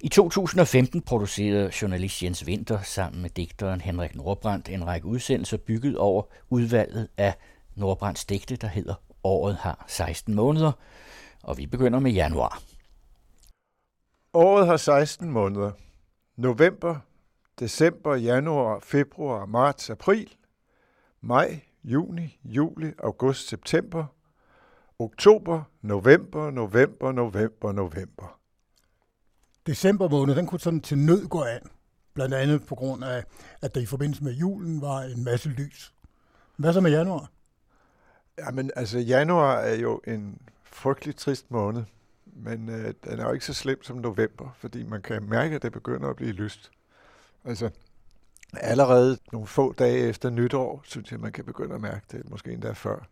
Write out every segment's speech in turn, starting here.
I 2015 producerede journalist Jens Winter sammen med digteren Henrik Nordbrandt en række udsendelser bygget over udvalget af Nordbrands digte, der hedder Året har 16 måneder, og vi begynder med januar. Året har 16 måneder. November, december, januar, februar, marts, april, maj, juni, juli, august, september, oktober, november, november, november, november. December måned, den kunne sådan til nød gå an. Blandt andet på grund af, at der i forbindelse med julen var en masse lys. Hvad så med januar? Jamen, altså januar er jo en frygtelig trist måned, men øh, den er jo ikke så slem som november, fordi man kan mærke, at det begynder at blive lyst. Altså, allerede nogle få dage efter nytår, synes jeg, man kan begynde at mærke det, måske endda før.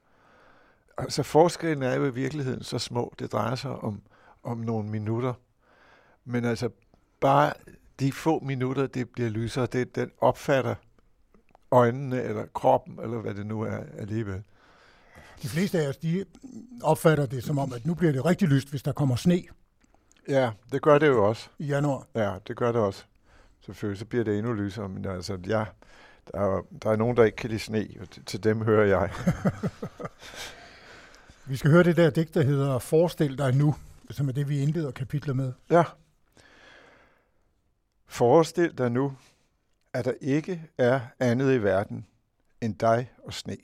Altså, forskellen er jo i virkeligheden så små. Det drejer sig om, om nogle minutter. Men altså, bare de få minutter, det bliver lysere, det, den opfatter øjnene eller kroppen, eller hvad det nu er alligevel. De fleste af os, de opfatter det som om, at nu bliver det rigtig lyst, hvis der kommer sne. Ja, det gør det jo også. I januar. Ja, det gør det også. Selvfølgelig så bliver det endnu lysere, men altså, ja, der er, der er nogen, der ikke kan lide sne, og til, dem hører jeg. vi skal høre det der digt, der hedder Forestil dig nu, som er det, vi indleder kapitlet med. Ja. Forestil dig nu, at der ikke er andet i verden end dig og sne.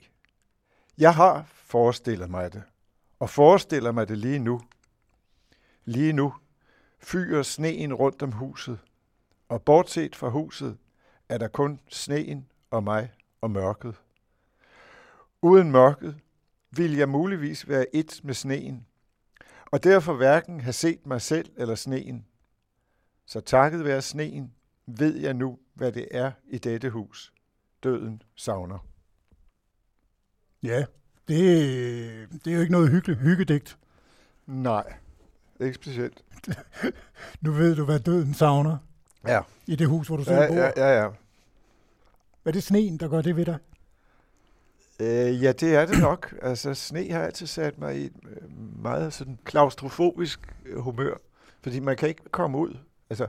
Jeg har forestillet mig det, og forestiller mig det lige nu. Lige nu fyrer sneen rundt om huset, og bortset fra huset er der kun sneen og mig og mørket. Uden mørket vil jeg muligvis være et med sneen, og derfor hverken have set mig selv eller sneen. Så takket være sneen ved jeg nu, hvad det er i dette hus. Døden savner. Ja, det, det er jo ikke noget hyggeligt hyggedigt. Nej, ikke specielt. nu ved du, hvad døden savner. Ja. I det hus, hvor du selv ja, bor. Ja, ja, ja. Er det sneen, der gør det ved dig? Øh, ja, det er det nok. Altså, sne har altid sat mig i et øh, meget sådan klaustrofobisk øh, humør, fordi man kan ikke komme ud. Altså,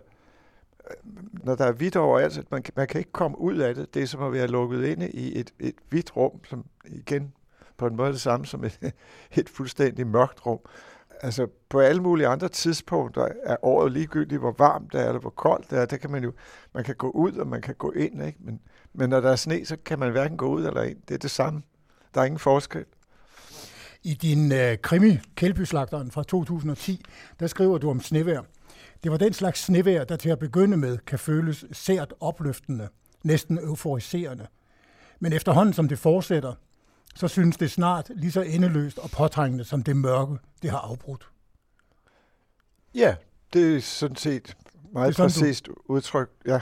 øh, når der er hvidt overalt, man, man kan ikke komme ud af det. Det er som at være lukket inde i et, et hvidt rum, som igen på en måde det samme som et, et fuldstændig mørkt rum. Altså på alle mulige andre tidspunkter er året ligegyldigt, hvor varmt det er, eller hvor koldt det er. Det kan man jo, man kan gå ud, og man kan gå ind, ikke? Men, men når der er sne, så kan man hverken gå ud eller ind. Det er det samme. Der er ingen forskel. I din øh, krimi, Kældbyslagteren fra 2010, der skriver du om snevær. Det var den slags snevejr, der til at begynde med kan føles sært opløftende, næsten euforiserende. Men efterhånden som det fortsætter, så synes det snart lige så endeløst og påtrængende som det mørke, det har afbrudt. Ja, det er sådan set meget sådan, præcist du... udtryk, ja.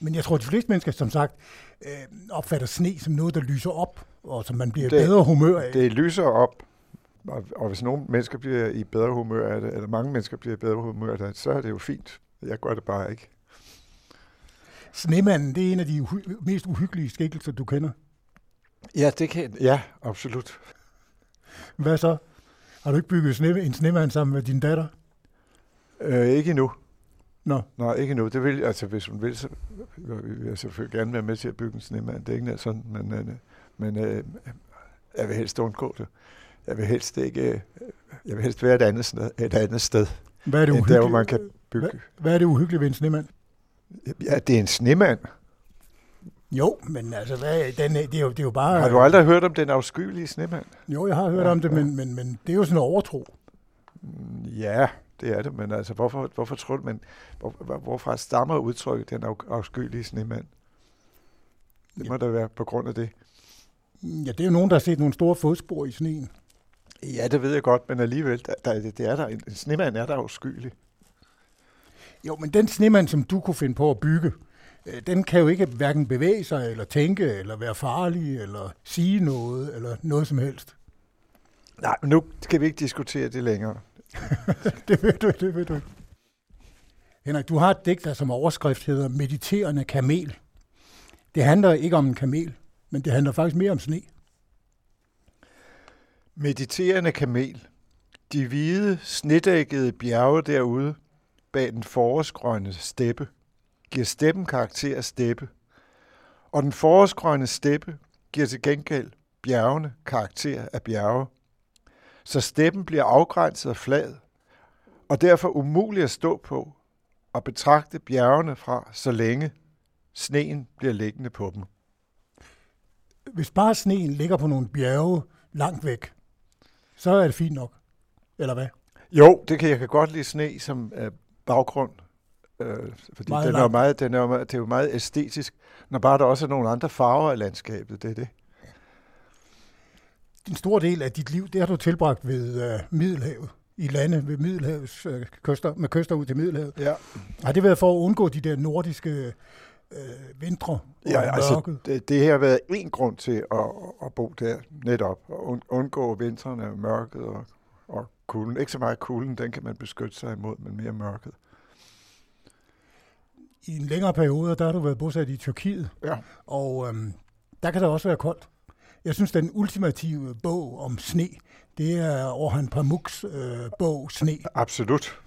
Men jeg tror, at de fleste mennesker, som sagt, øh, opfatter sne som noget, der lyser op, og som man bliver det, bedre humør af. Det lyser op, og, og hvis nogle mennesker bliver i bedre humør af det, eller mange mennesker bliver i bedre humør af det, så er det jo fint. Jeg gør det bare ikke. Snemanden, det er en af de uhy- mest uhyggelige skikkelser, du kender. Ja, det kan Ja, absolut. Hvad så? Har du ikke bygget sne, en snemand sammen med din datter? Øh, ikke endnu. Nå. Nej, ikke endnu. Det vil, altså, hvis hun vil, så vil jeg selvfølgelig gerne være med til at bygge en snemand. Det er ikke sådan, men, øh, men øh, jeg vil helst undgå det. Jeg vil helst ikke, øh, jeg vil helst være et andet sted, et andet sted hvad er det end der, hvor man kan bygge. Hvad, hvad er det uhyggelige ved en snemand? Ja, det er en snemand. Jo, men altså, hvad, den, det, er jo, det er jo bare... Har du aldrig hørt om den afskyelige snemand? Jo, jeg har hørt ja, om det, ja. men, men, men det er jo sådan en overtro. Ja, det er det, men altså, hvorfor, hvorfor tror du, men hvor, hvorfra stammer udtrykket den afskyelige snemand? Det ja. må da være på grund af det. Ja, det er jo nogen, der har set nogle store fodspor i sneen. Ja, det ved jeg godt, men alligevel, der, der, det er der, en snemand er der afskyelig. Jo, men den snemand, som du kunne finde på at bygge, øh, den kan jo ikke hverken bevæge sig, eller tænke, eller være farlig, eller sige noget, eller noget som helst. Nej, men nu skal vi ikke diskutere det længere. det ved du, det ved du. Henrik, du har et digt, der som overskrift hedder Mediterende kamel. Det handler ikke om en kamel, men det handler faktisk mere om sne. Mediterende kamel. De hvide, snedækkede bjerge derude. bag den forårsgrønne steppe, giver steppen karakter af steppe, og den forårsgrønne steppe giver til gengæld bjergene karakter af bjerge. Så steppen bliver afgrænset og flad, og derfor umulig at stå på og betragte bjergene fra, så længe sneen bliver liggende på dem. Hvis bare sneen ligger på nogle bjerge langt væk, så er det fint nok. Eller hvad? Jo, det kan jeg kan godt lide sne som øh, baggrund. Øh, fordi Meget den er, meget, den er, jo meget- det er jo meget æstetisk, når bare der også er nogle andre farver i landskabet. Det er det. En stor del af dit liv, det har du tilbragt ved øh, Middelhavet. I lande ved Middelhavets øh, kyster, med kyster ud til Middelhavet. Ja, Har det været for at undgå de der nordiske øh, vintre ja altså, det, det her har været en grund til at, at bo der netop, og und, undgå vintrene og mørket og, og kulden. Ikke så meget kulden, den kan man beskytte sig imod, men mere mørket. I en længere periode, der har du været bosat i Tyrkiet, Ja, og øhm, der kan det også være koldt. Jeg synes, den ultimative bog om sne, det er Orhan Pamuks øh, bog Sne. absolut.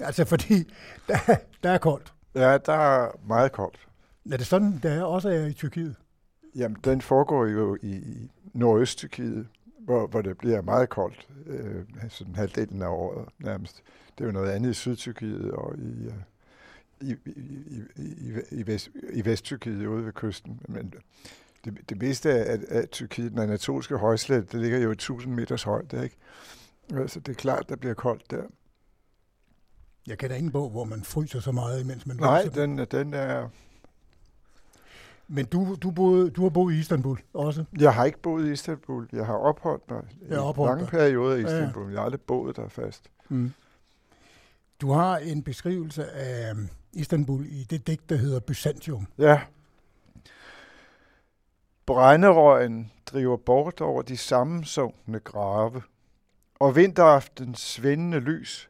Altså fordi, der, der er koldt. Ja, der er meget koldt. Er det sådan, der er også er i Tyrkiet? Jamen, den foregår jo i, i Nordøst-Tyrkiet, hvor, hvor det bliver meget koldt, øh, sådan halvdelen af året nærmest. Det er jo noget andet i Sydtyrkiet og i, øh, i, i, i, i, i, vest, i Vesttyrkiet ude ved kysten. Men det, det meste af, af Tyrkiet, den anatolske højslet, det ligger jo i 1000 meters højde, ikke? Så det er klart, der bliver koldt der. Jeg kender ingen bog, hvor man fryser så meget, imens man Nej, den, den er... Men du, du, boede, du har boet i Istanbul også. Jeg har ikke boet i Istanbul. Jeg har opholdt mig i Ja, opholdt lange dig. perioder i Ja, ja. Istanbul. Jeg har aldrig boet der fast. Mm. Du har en beskrivelse af øhm, Istanbul i det digt, der hedder Byzantium. Ja. Brænderøgen driver bort over de sammensunkne grave, og vinteraftens svindende lys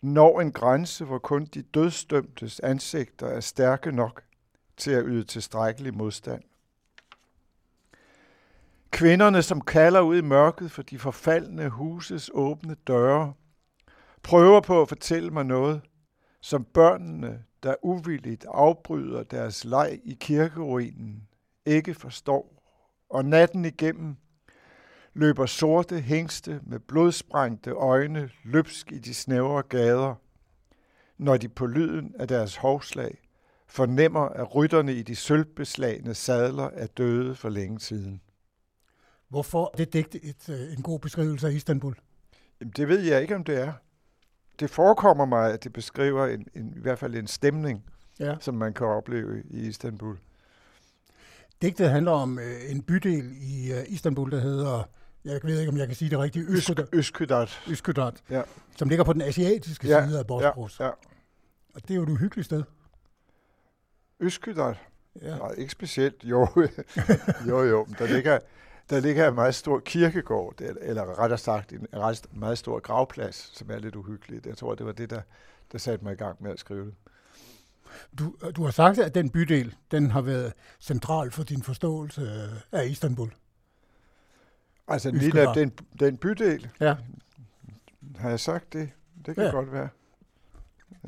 når en grænse, hvor kun de dødsdømtes ansigter er stærke nok til at yde tilstrækkelig modstand. Kvinderne, som kalder ud i mørket for de forfaldne huses åbne døre, prøver på at fortælle mig noget, som børnene, der uvilligt afbryder deres leg i kirkeruinen, ikke forstår, og natten igennem løber sorte hængste med blodsprængte øjne løbsk i de snævre gader, når de på lyden af deres hovslag fornemmer, at rytterne i de sølvbeslagne sadler er døde for længe siden. Hvorfor det digt et, øh, en god beskrivelse af Istanbul? Jamen, det ved jeg ikke, om det er. Det forekommer mig, at det beskriver en, en, i hvert fald en stemning, Ja. som man kan opleve i Istanbul. Digtet handler om øh, en bydel i øh, Istanbul, der hedder, jeg ved ikke, om jeg kan sige det rigtigt, Øsk, Üsküdar, Øskydart. Üsküdar Ja. som ligger på den asiatiske Ja, side af Bosporus. Ja, Og det er jo et uhyggeligt sted. Øskydart. Ja. Nej, ikke specielt. Jo, jo, jo. Der ligger, der ligger en meget stor kirkegård, eller rettere sagt en ret meget stor gravplads, som er lidt uhyggeligt. Jeg tror, det var det, der, der satte mig i gang med at skrive det. Du, du har sagt, at den bydel, den har været central for din forståelse af Istanbul. Altså, lige den, den bydel, Ja. har jeg sagt det? Det kan ja. godt være.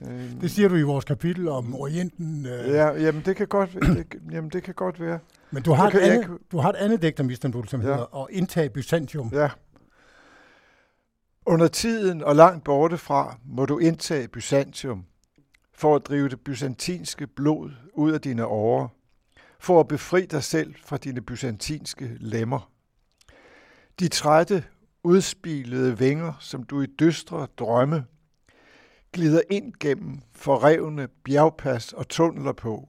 Øhm, Det siger du i vores kapitel om Orienten. Øh, Ja, jamen det kan godt, det, jamen det kan godt være. Men du har, et kan- andet, kan- du har et andet digt om Istanbul, som Ja. hedder At indtage Byzantium. Ja. Under tiden og langt borte fra må du indtage Byzantium for at drive det byzantinske blod ud af dine årer, for at befri dig selv fra dine byzantinske lemmer. De trætte, udspilede vinger, som du i dystre drømme glider ind gennem forrevne bjergpas og tunneler på.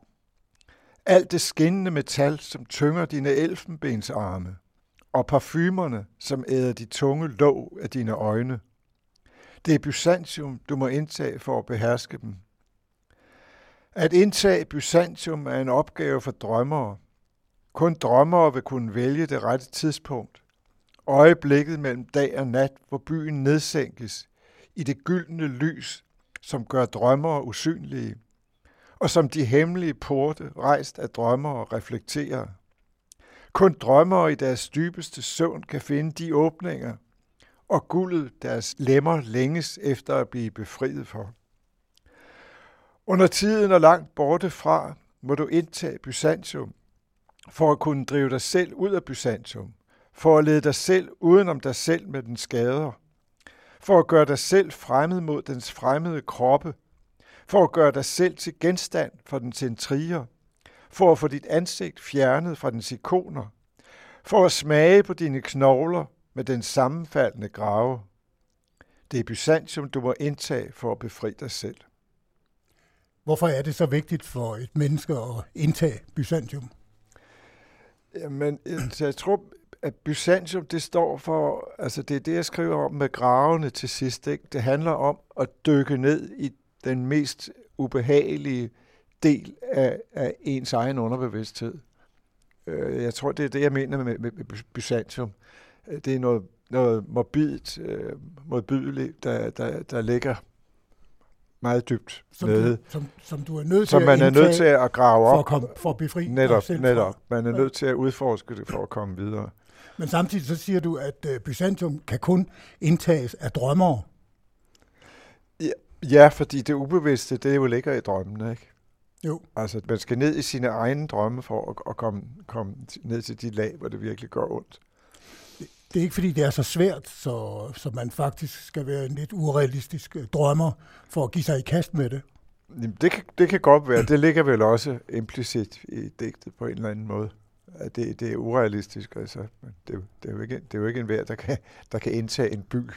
Alt det skinnende metal, som tynger dine elfenbensarme og parfumerne, som æder de tunge låg af dine øjne. Det er Byzantium, du må indtage for at beherske dem. At indtage Byzantium er en opgave for drømmere. Kun drømmere vil kunne vælge det rette tidspunkt. Øjeblikket mellem dag og nat, hvor byen nedsænkes i det gyldne lys, som gør drømmer usynlige, og som de hemmelige porte rejst af drømmer og reflekterer. Kun drømmer i deres dybeste søvn kan finde de åbninger, og guldet deres lemmer længes efter at blive befriet for. Under tiden og langt borte fra må du indtage Byzantium, for at kunne drive dig selv ud af Byzantium, for at lede dig selv udenom dig selv med den skader, for at gøre dig selv fremmed mod dens fremmede kroppe, for at gøre dig selv til genstand for den intriger, for at få dit ansigt fjernet fra dens ikoner, for at smage på dine knogler med den sammenfaldende grave. Det er Byzantium, du må indtage for at befri dig selv. Hvorfor er det så vigtigt for et menneske at indtage Byzantium? Jamen, jeg tror, at Byzantium, det står for, altså det er det, jeg skriver om med gravene til sidst. Ikke? Det handler om at dykke ned i den mest ubehagelige del af, af ens egen underbevidsthed. Øh, jeg tror, det er det, jeg mener med, med, med Byzantium. Det er noget, noget morbidt, øh, modbydeligt, der, der, der ligger meget dybt som nede. Du, som, som du er nødt som til man at er nødt til at grave op. For at, komme, for at befri netop, selv netop. Man er nødt til at udforske det for at komme videre. Men samtidig så siger du, at uh, Byzantium kan kun indtages af drømmere. Ja, ja, fordi det ubevidste, det jo ligger i drømmene, ikke? Jo. Altså, man skal ned i sine egne drømme for at, at komme, komme ned til de lag, hvor det virkelig gør ondt. Det er ikke, fordi det er så svært, så, så man faktisk skal være en lidt urealistisk øh, drømmer for at give sig i kast med det. Det kan, det kan godt være. Det ligger vel også implicit i digtet på en eller anden måde. At det, det er urealistisk. Altså. Det, er, det, er jo ikke, det er jo ikke enhver, der kan, der kan indtage en by.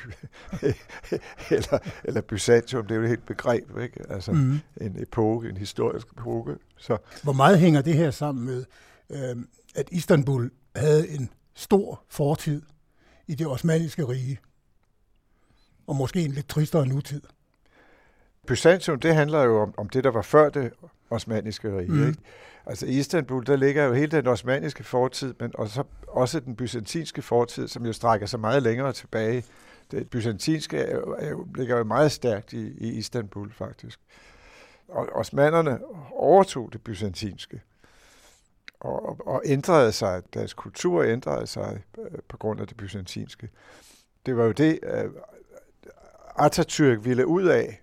eller, eller Byzantium, det er jo et helt begreb. Ikke? Altså mm. en epoke, en historisk epoke. Så. Hvor meget hænger det her sammen med, øh, at Istanbul havde en stor fortid i det osmaniske rige, og måske en lidt tristere nutid. Byzantium, det handler jo om, om det, der var før det osmaniske rige. Mm. Ikke? Altså i Istanbul, der ligger jo hele den osmaniske fortid, men også, også den byzantinske fortid, som jo strækker sig meget længere tilbage. Det byzantinske er jo, er jo, ligger jo meget stærkt i, i Istanbul, faktisk. Og osmanderne overtog det byzantinske og, og ændrede sig. Deres kultur ændrede sig øh, på grund af det byzantinske. Det var jo det, øh, Atatürk ville ud af.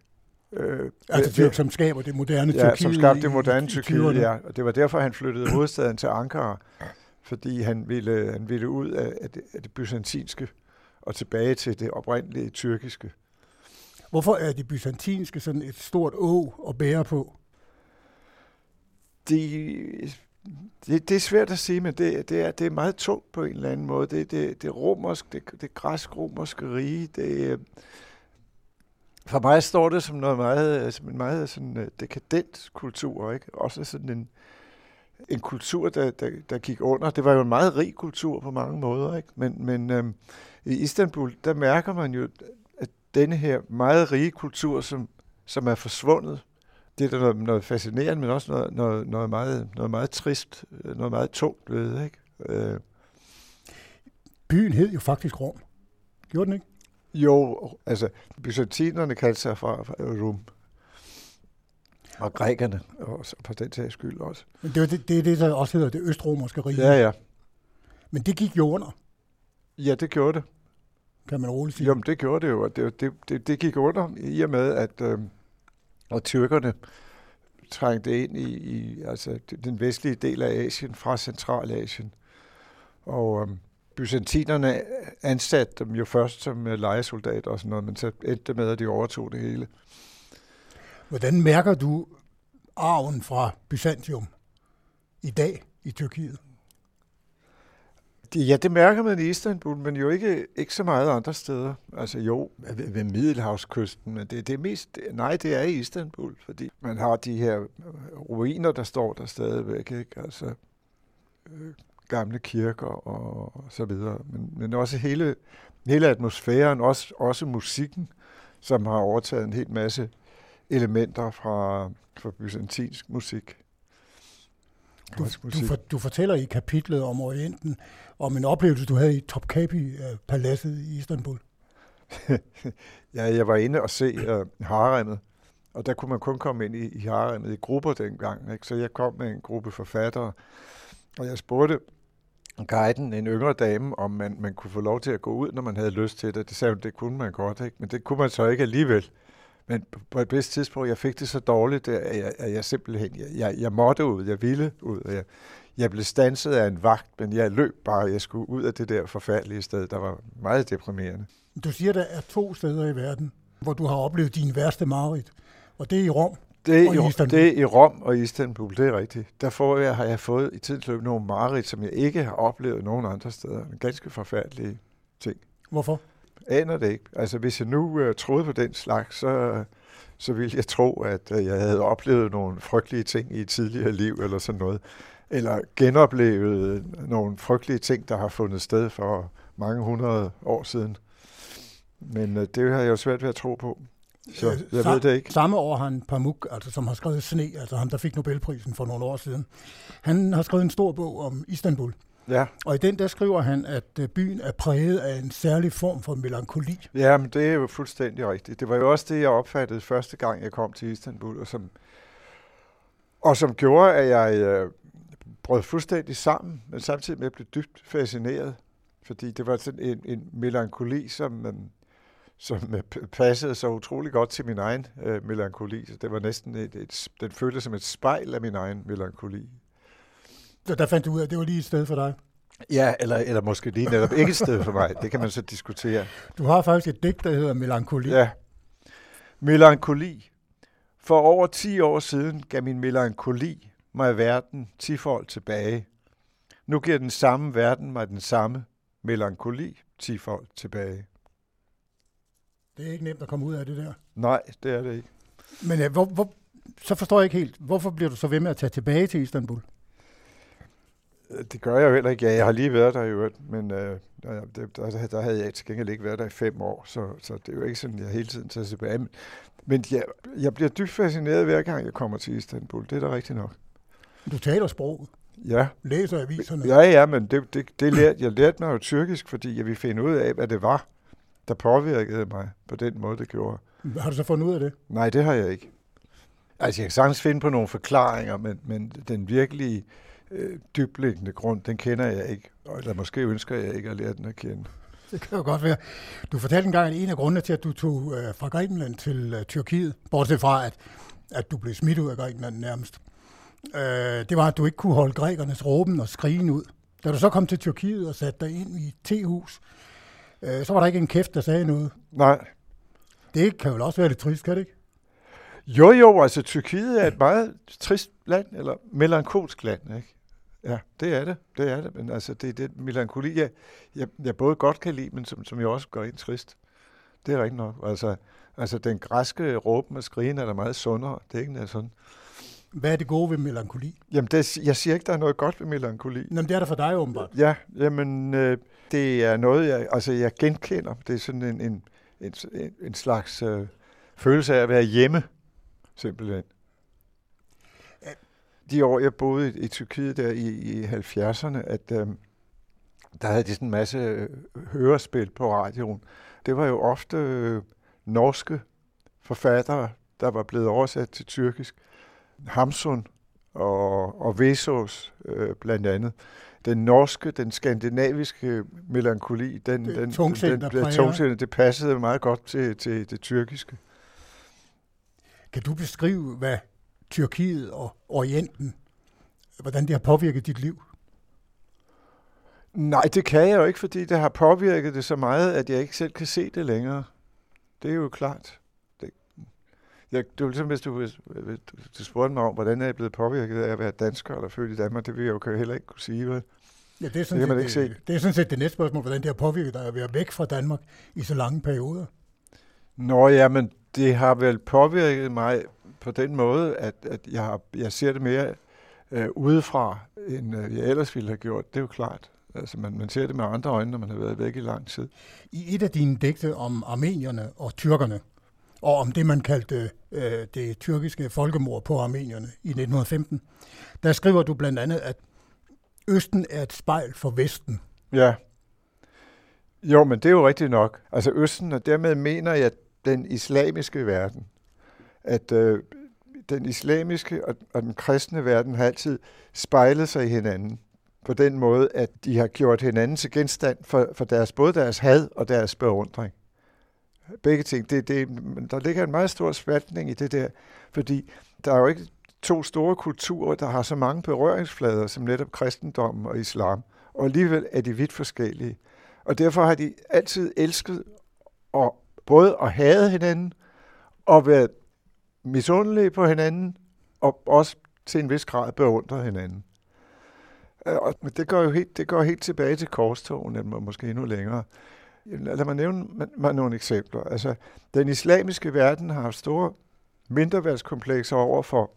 Øh, Atatürk, som skaber det moderne ja, Tyrkiet. som skabte det moderne Tyrkiet, ja. Og det var derfor, han flyttede hovedstaden til Ankara, fordi han ville, han ville ud af, af, det, af det byzantinske og tilbage til det oprindelige tyrkiske. Hvorfor er det byzantinske sådan et stort å at bære på? Det, det, det er svært at sige, men det, det, er, det er meget tungt på en eller anden måde. Det, det, det romersk, det, det græsk-romerske rige, det, for mig står det som noget meget, øh, som en meget sådan øh, dekadent kultur, ikke? Også sådan en, en kultur, der, der, der gik under. Det var jo en meget rig kultur på mange måder, ikke? Men, men øhm, i Istanbul, der mærker man jo, at denne her meget rige kultur, som, som er forsvundet, det er der noget, noget fascinerende, men også noget, noget, noget, meget, noget meget trist, øh, noget meget tungt ved, ikke? Øh. Byen hed jo faktisk Rom. Gjorde den ikke? Jo, altså byzantinerne kaldte sig fra, fra Rum. Og grækerne, også, på den sags skyld også. Men det er det, det, det, der også hedder det østromerske rige. Ja, ja. Men det gik jo under. Ja, det gjorde det. Kan man roligt sige. Jo, det gjorde det jo. Og det, det, det, det gik under i og med, at øh, og tyrkerne trængte ind i, i altså, den vestlige del af Asien fra Centralasien. Og øh, byzantinerne ansatte dem jo først som øh, legesoldater og sådan noget, men så endte det med, at de overtog det hele. Hvordan mærker du arven fra Byzantium i dag i Tyrkiet? Ja, det mærker man i Istanbul, men jo ikke, ikke så meget andre steder. Altså jo, ved, ved Middelhavskysten, men det, det er mest, nej, det er i Istanbul, fordi man har de her ruiner, der står der stadigvæk, ikke? Altså øh, gamle kirker og, og så videre. Men, men også hele, hele atmosfæren, også, også musikken, som har overtaget en hel masse elementer fra, fra byzantinsk musik. Du, du, for, du fortæller i kapitlet om Orienten, om en oplevelse, du havde i Topkapi-paladset i Istanbul. ja, jeg var inde og se uh, haremmet, og der kunne man kun komme ind i, i haremmet i grupper dengang. Ikke? Så jeg kom med en gruppe forfattere, og jeg spurgte guiden, en yngre dame, om man, man kunne få lov til at gå ud, når man havde lyst til det. Det sagde hun, det kunne man godt, ikke? men det kunne man så ikke alligevel. Men på et vist tidspunkt, jeg fik det så dårligt, at jeg, at jeg simpelthen, jeg, jeg, jeg måtte ud, jeg ville ud, jeg, jeg blev stanset af en vagt, men jeg løb bare, jeg skulle ud af det der forfærdelige sted, der var meget deprimerende. Du siger, der er to steder i verden, hvor du har oplevet din værste mareridt, og det er i Rom det og i, Istanbul. Det er i Rom og Istanbul, det er rigtigt. Der får jeg, har jeg fået i tidens løb nogle mareridt, som jeg ikke har oplevet nogen andre steder. Ganske forfærdelige ting. Hvorfor? Aner det ikke. Altså, hvis jeg nu uh, troede på den slags, så, så ville jeg tro, at uh, jeg havde oplevet nogle frygtelige ting i et tidligere liv, eller sådan noget. Eller genoplevet nogle frygtelige ting, der har fundet sted for mange hundrede år siden. Men uh, det har jeg jo svært ved at tro på. Øh, jeg sa- ved det ikke. Samme år har han Pamuk, altså, som har skrevet Sne, altså ham, der fik Nobelprisen for nogle år siden. Han har skrevet en stor bog om Istanbul, Ja, og i den der skriver han, at øh, byen er præget af en særlig form for melankoli. Ja, men det er jo fuldstændig rigtigt. Det var jo også det, jeg opfattede første gang, jeg kom til Istanbul, og som, og som gjorde, at jeg øh, brød fuldstændig sammen, men samtidig med at blive dybt fascineret. Fordi det var sådan en, en melankoli, som, øh, som øh, passede så utrolig godt til min egen øh, melankoli. Så det var næsten et, et, den føltes som et spejl af min egen melankoli. Så der fandt du ud af, at det var lige et sted for dig. Ja, eller, eller måske lige netop ikke et sted for mig. Det kan man så diskutere. Du har faktisk et digt, der hedder Melankoli. Ja. Melankoli. For over 10 år siden gav min melankoli mig verden tifold tilbage. Nu giver den samme verden mig den samme melankoli tifold tilbage. Det er ikke nemt at komme ud af det der. Nej, det er det ikke. Men øh, hvor, hvor, så forstår jeg ikke helt, hvorfor bliver du så ved med at tage tilbage til Istanbul? Det gør jeg jo heller ikke. Ja, jeg har lige været der i øvrigt, men øh, der, der, der havde jeg til gengæld ikke været der i fem år, så, så det er jo ikke sådan, jeg hele tiden tager tilbage. Men, men jeg, jeg bliver dybt fascineret hver gang, jeg kommer til Istanbul. Det er da rigtigt nok. Du taler sproget, Ja, læser aviserne. Ja, ja, men det, det, det lærte, jeg lærte mig jo tyrkisk, fordi jeg ville finde ud af, hvad det var, der påvirkede mig på den måde, det gjorde. Har du så fundet ud af det? Nej, det har jeg ikke. Altså, jeg kan sagtens finde på nogle forklaringer, men, men den virkelige øh, dybliggende grund, den kender jeg ikke. Eller måske ønsker jeg ikke at lære den at kende. Det kan jo godt være. Du fortalte engang, at en af grundene til, at du tog øh, fra Grækenland til øh, Tyrkiet, bortset fra, at, at du blev smidt ud af Grækenland nærmest, øh, det var, at du ikke kunne holde grækernes råben og skrigen ud. Da du så kom til Tyrkiet og satte dig ind i et tehus, øh, så var der ikke en kæft, der sagde noget. Nej. Det kan vel også være lidt trist, kan det ikke? Jo, jo, altså Tyrkiet er et meget trist land, eller melankolsk land, ikke? Ja, det er det, det er det, men altså det er den melankoli, jeg, jeg, jeg både godt kan lide, men som, som jeg også gør ind trist. Det er rigtigt nok. Altså, altså den græske råben og skrigen er der meget sundere, det er ikke noget sådan. Hvad er det gode ved melankoli? Jamen, det, jeg siger ikke, der er noget godt ved melankoli. Jamen, det er der for dig åbenbart. Ja, jamen, øh, det er noget, jeg, altså, jeg genkender. Det er sådan en, en, en, en slags øh, følelse af at være hjemme, simpelthen. De år, jeg boede i, i Tyrkiet der i, i 70'erne, at øh, der havde de sådan en masse øh, hørespil på radioen. Det var jo ofte øh, norske forfattere, der var blevet oversat til tyrkisk. Hamsun og, og Vesos øh, blandt andet. Den norske, den skandinaviske melankoli, den, Det den, den, den, præger. tungsind, det passede meget godt til, til det tyrkiske. Kan du beskrive, hvad Tyrkiet og Orienten, hvordan det har påvirket dit liv? Nej, det kan jeg jo ikke, fordi det har påvirket det så meget, at jeg ikke selv kan se det længere. Det er jo klart. Jeg, det var ligesom, hvis du, hvis, hvis du spurgte mig om, hvordan er jeg blevet påvirket af at være dansker eller født i Danmark, det vil jeg jo heller ikke kunne sige, vel? Ja, det er sådan, Det set, ikke det, det er sådan set det næste spørgsmål, hvordan det har påvirket dig at være væk fra Danmark i så lange perioder. Nå ja, men det har vel påvirket mig på den måde, at, at jeg, har, jeg ser det mere øh, udefra, end øh, jeg ellers ville have gjort. Det er jo klart. Altså, man, man ser det med andre øjne, når man har været væk i lang tid. I et af dine digte om armenierne og tyrkerne, og om det, man kaldte øh, det tyrkiske folkemord på armenierne i 1915, der skriver du blandt andet, at Østen er et spejl for Vesten. Ja. Jo, men det er jo rigtigt nok. Altså Østen, og dermed mener jeg den islamiske verden. At øh, den islamiske og, og den kristne verden har altid spejlet sig i hinanden. På den måde, at de har gjort hinanden til genstand for, for deres, både deres had og deres beundring begge ting. Det, det, der ligger en meget stor spaltning i det der, fordi der er jo ikke to store kulturer, der har så mange berøringsflader som netop kristendommen og islam, og alligevel er de vidt forskellige. Og derfor har de altid elsket at, både at hade hinanden, og været misundelige på hinanden, og også til en vis grad beundre hinanden. Øh, og det går jo helt, det går helt tilbage til korstogene, måske endnu længere. Lad mig nævne mig nogle eksempler. Altså, den islamiske verden har haft store mindreværdskomplekser over for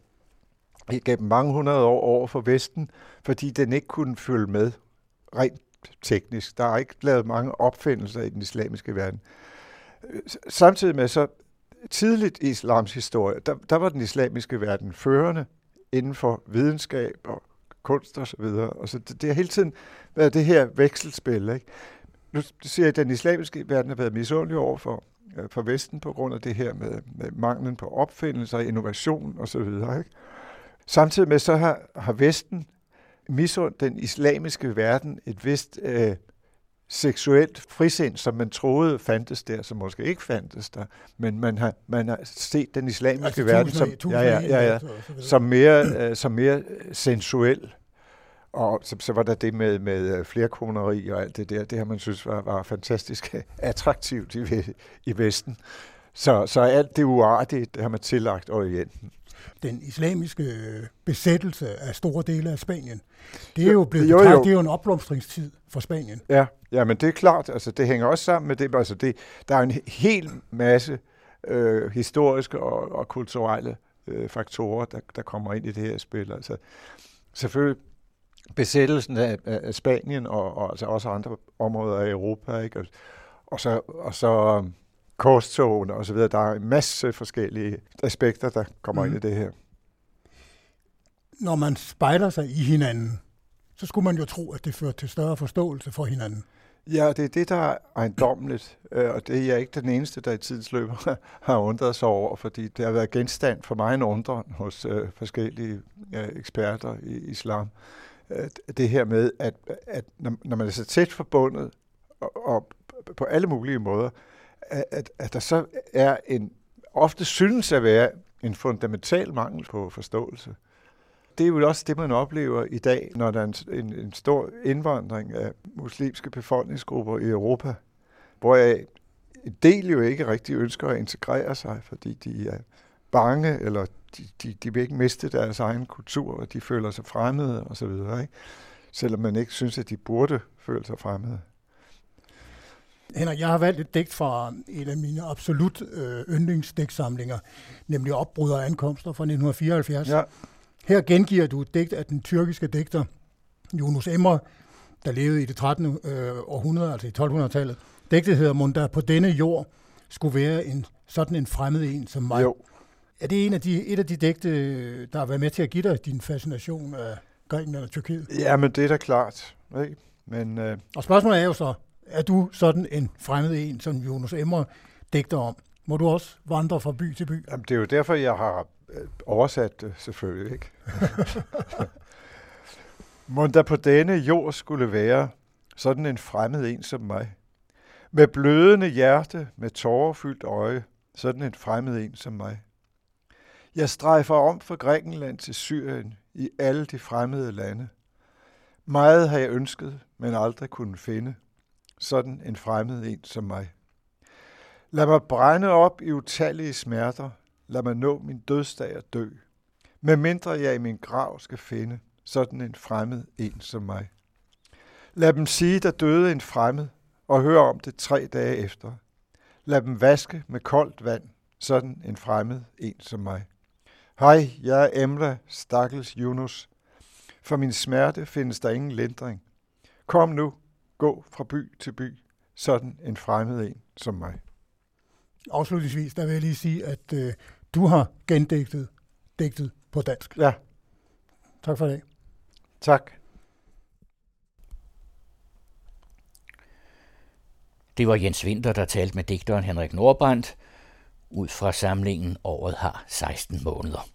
gennem mange hundrede år over for Vesten, fordi den ikke kunne følge med rent teknisk. Der er ikke lavet mange opfindelser i den islamiske verden. Samtidig med så tidligt i islams historie, der, der var den islamiske verden førende inden for videnskab og kunst og så videre. Og så det, det har hele tiden været det her vekselspil. Ikke? Nu siger jeg, at den islamiske verden har været misundelig over for, øh, for Vesten på grund af det her med, med manglen på opfindelser, innovation og så videre. Ikke? Samtidig med så har, har Vesten misundt den islamiske verden et vist øh, seksuelt frisind, som man troede fandtes der, som måske ikke fandtes der, men man har, man har set den islamiske altså, verden som, ja, ja, ja, ja, som, mere, øh, som mere sensuel. Og så, så var der det med, med øh, flerkoneri og alt det der, det har man synes var, var fantastisk attraktivt i, i Vesten. Så, så alt det uartige, det har man tillagt Orienten den islamiske øh, besættelse af store dele af Spanien. Det er jo blevet jo, jo. det er jo en opblomstringstid for Spanien. Ja, ja, men det er klart, altså det hænger også sammen med det, altså det, der er en hel masse øh, historiske og, og kulturelle øh, faktorer, der, der kommer ind i det her spil. Altså selvfølgelig besættelsen af, af Spanien og, og altså også andre områder af Europa, ikke? Og, og så, og så korstogene osv. Der er en masse forskellige aspekter, der kommer mm. ind i det her. Når man spejler sig i hinanden, så skulle man jo tro, at det fører til større forståelse for hinanden. Ja, det er det, der er ejendommeligt, øh, og det er jeg ikke den eneste, der i tidens løb har undret sig over, fordi det har været genstand for mig en undren hos øh, forskellige øh, eksperter i islam. Det her med, at, at når man er så tæt forbundet, og, og på alle mulige måder, at, at der så er en, ofte synes at være en fundamental mangel på forståelse. Det er jo også det, man oplever i dag, når der er en, en, en stor indvandring af muslimske befolkningsgrupper i Europa, hvor en del jo ikke rigtig ønsker at integrere sig, fordi de er bange, eller de, de, de vil ikke miste deres egen kultur, og de føler sig fremmede osv., ikke? selvom man ikke synes, at de burde føle sig fremmede. Henrik, jeg har valgt et digt fra en af mine absolut øh, yndlingsdigtsamlinger, nemlig Opbrud og ankomster fra 1974. Ja. Her gengiver du et digt af den tyrkiske digter Yunus Emre, der levede i det 13. Øh, århundrede, altså i 1200-tallet. Digtet hedder, Munda på denne jord skulle være en sådan en fremmed en som mig. Jo. Er det en af de, et af de digte, der har været med til at give dig din fascination af Grækenland og Tyrkiet? Ja, men det er da klart. Ikke? Men, øh... Og spørgsmålet er jo så, er du sådan en fremmed en, som Jonas Emmer digter om? Må du også vandre fra by til by? Jamen, det er jo derfor, jeg har øh, oversat det selvfølgelig, ikke? Må der på denne jord skulle være sådan en fremmed en som mig. Med blødende hjerte, med tårerfyldt øje, sådan en fremmed en som mig. Jeg strejfer om fra Grækenland til Syrien i alle de fremmede lande. Meget har jeg ønsket, men aldrig kunne finde – sådan en fremmed en som mig. Lad mig brænde op i utallige smerter. Lad mig nå min dødsdag og dø. Med mindre jeg i min grav skal finde sådan en fremmed en som mig. Lad dem sige, der døde en fremmed, og høre om det tre dage efter. Lad dem vaske med koldt vand, sådan en fremmed en som mig. Hej, jeg er Emla, stakkels Yunus. For min smerte findes der ingen lindring. Kom nu, gå fra by til by, sådan en fremmed en som mig. Afslutningsvis, der vil jeg lige sige, at øh, du har gendægtet digtet på dansk. Ja. Tak for det. Tak. Det var Jens Winter, der talte med digteren Henrik Nordbrandt ud fra samlingen Året har 16 måneder.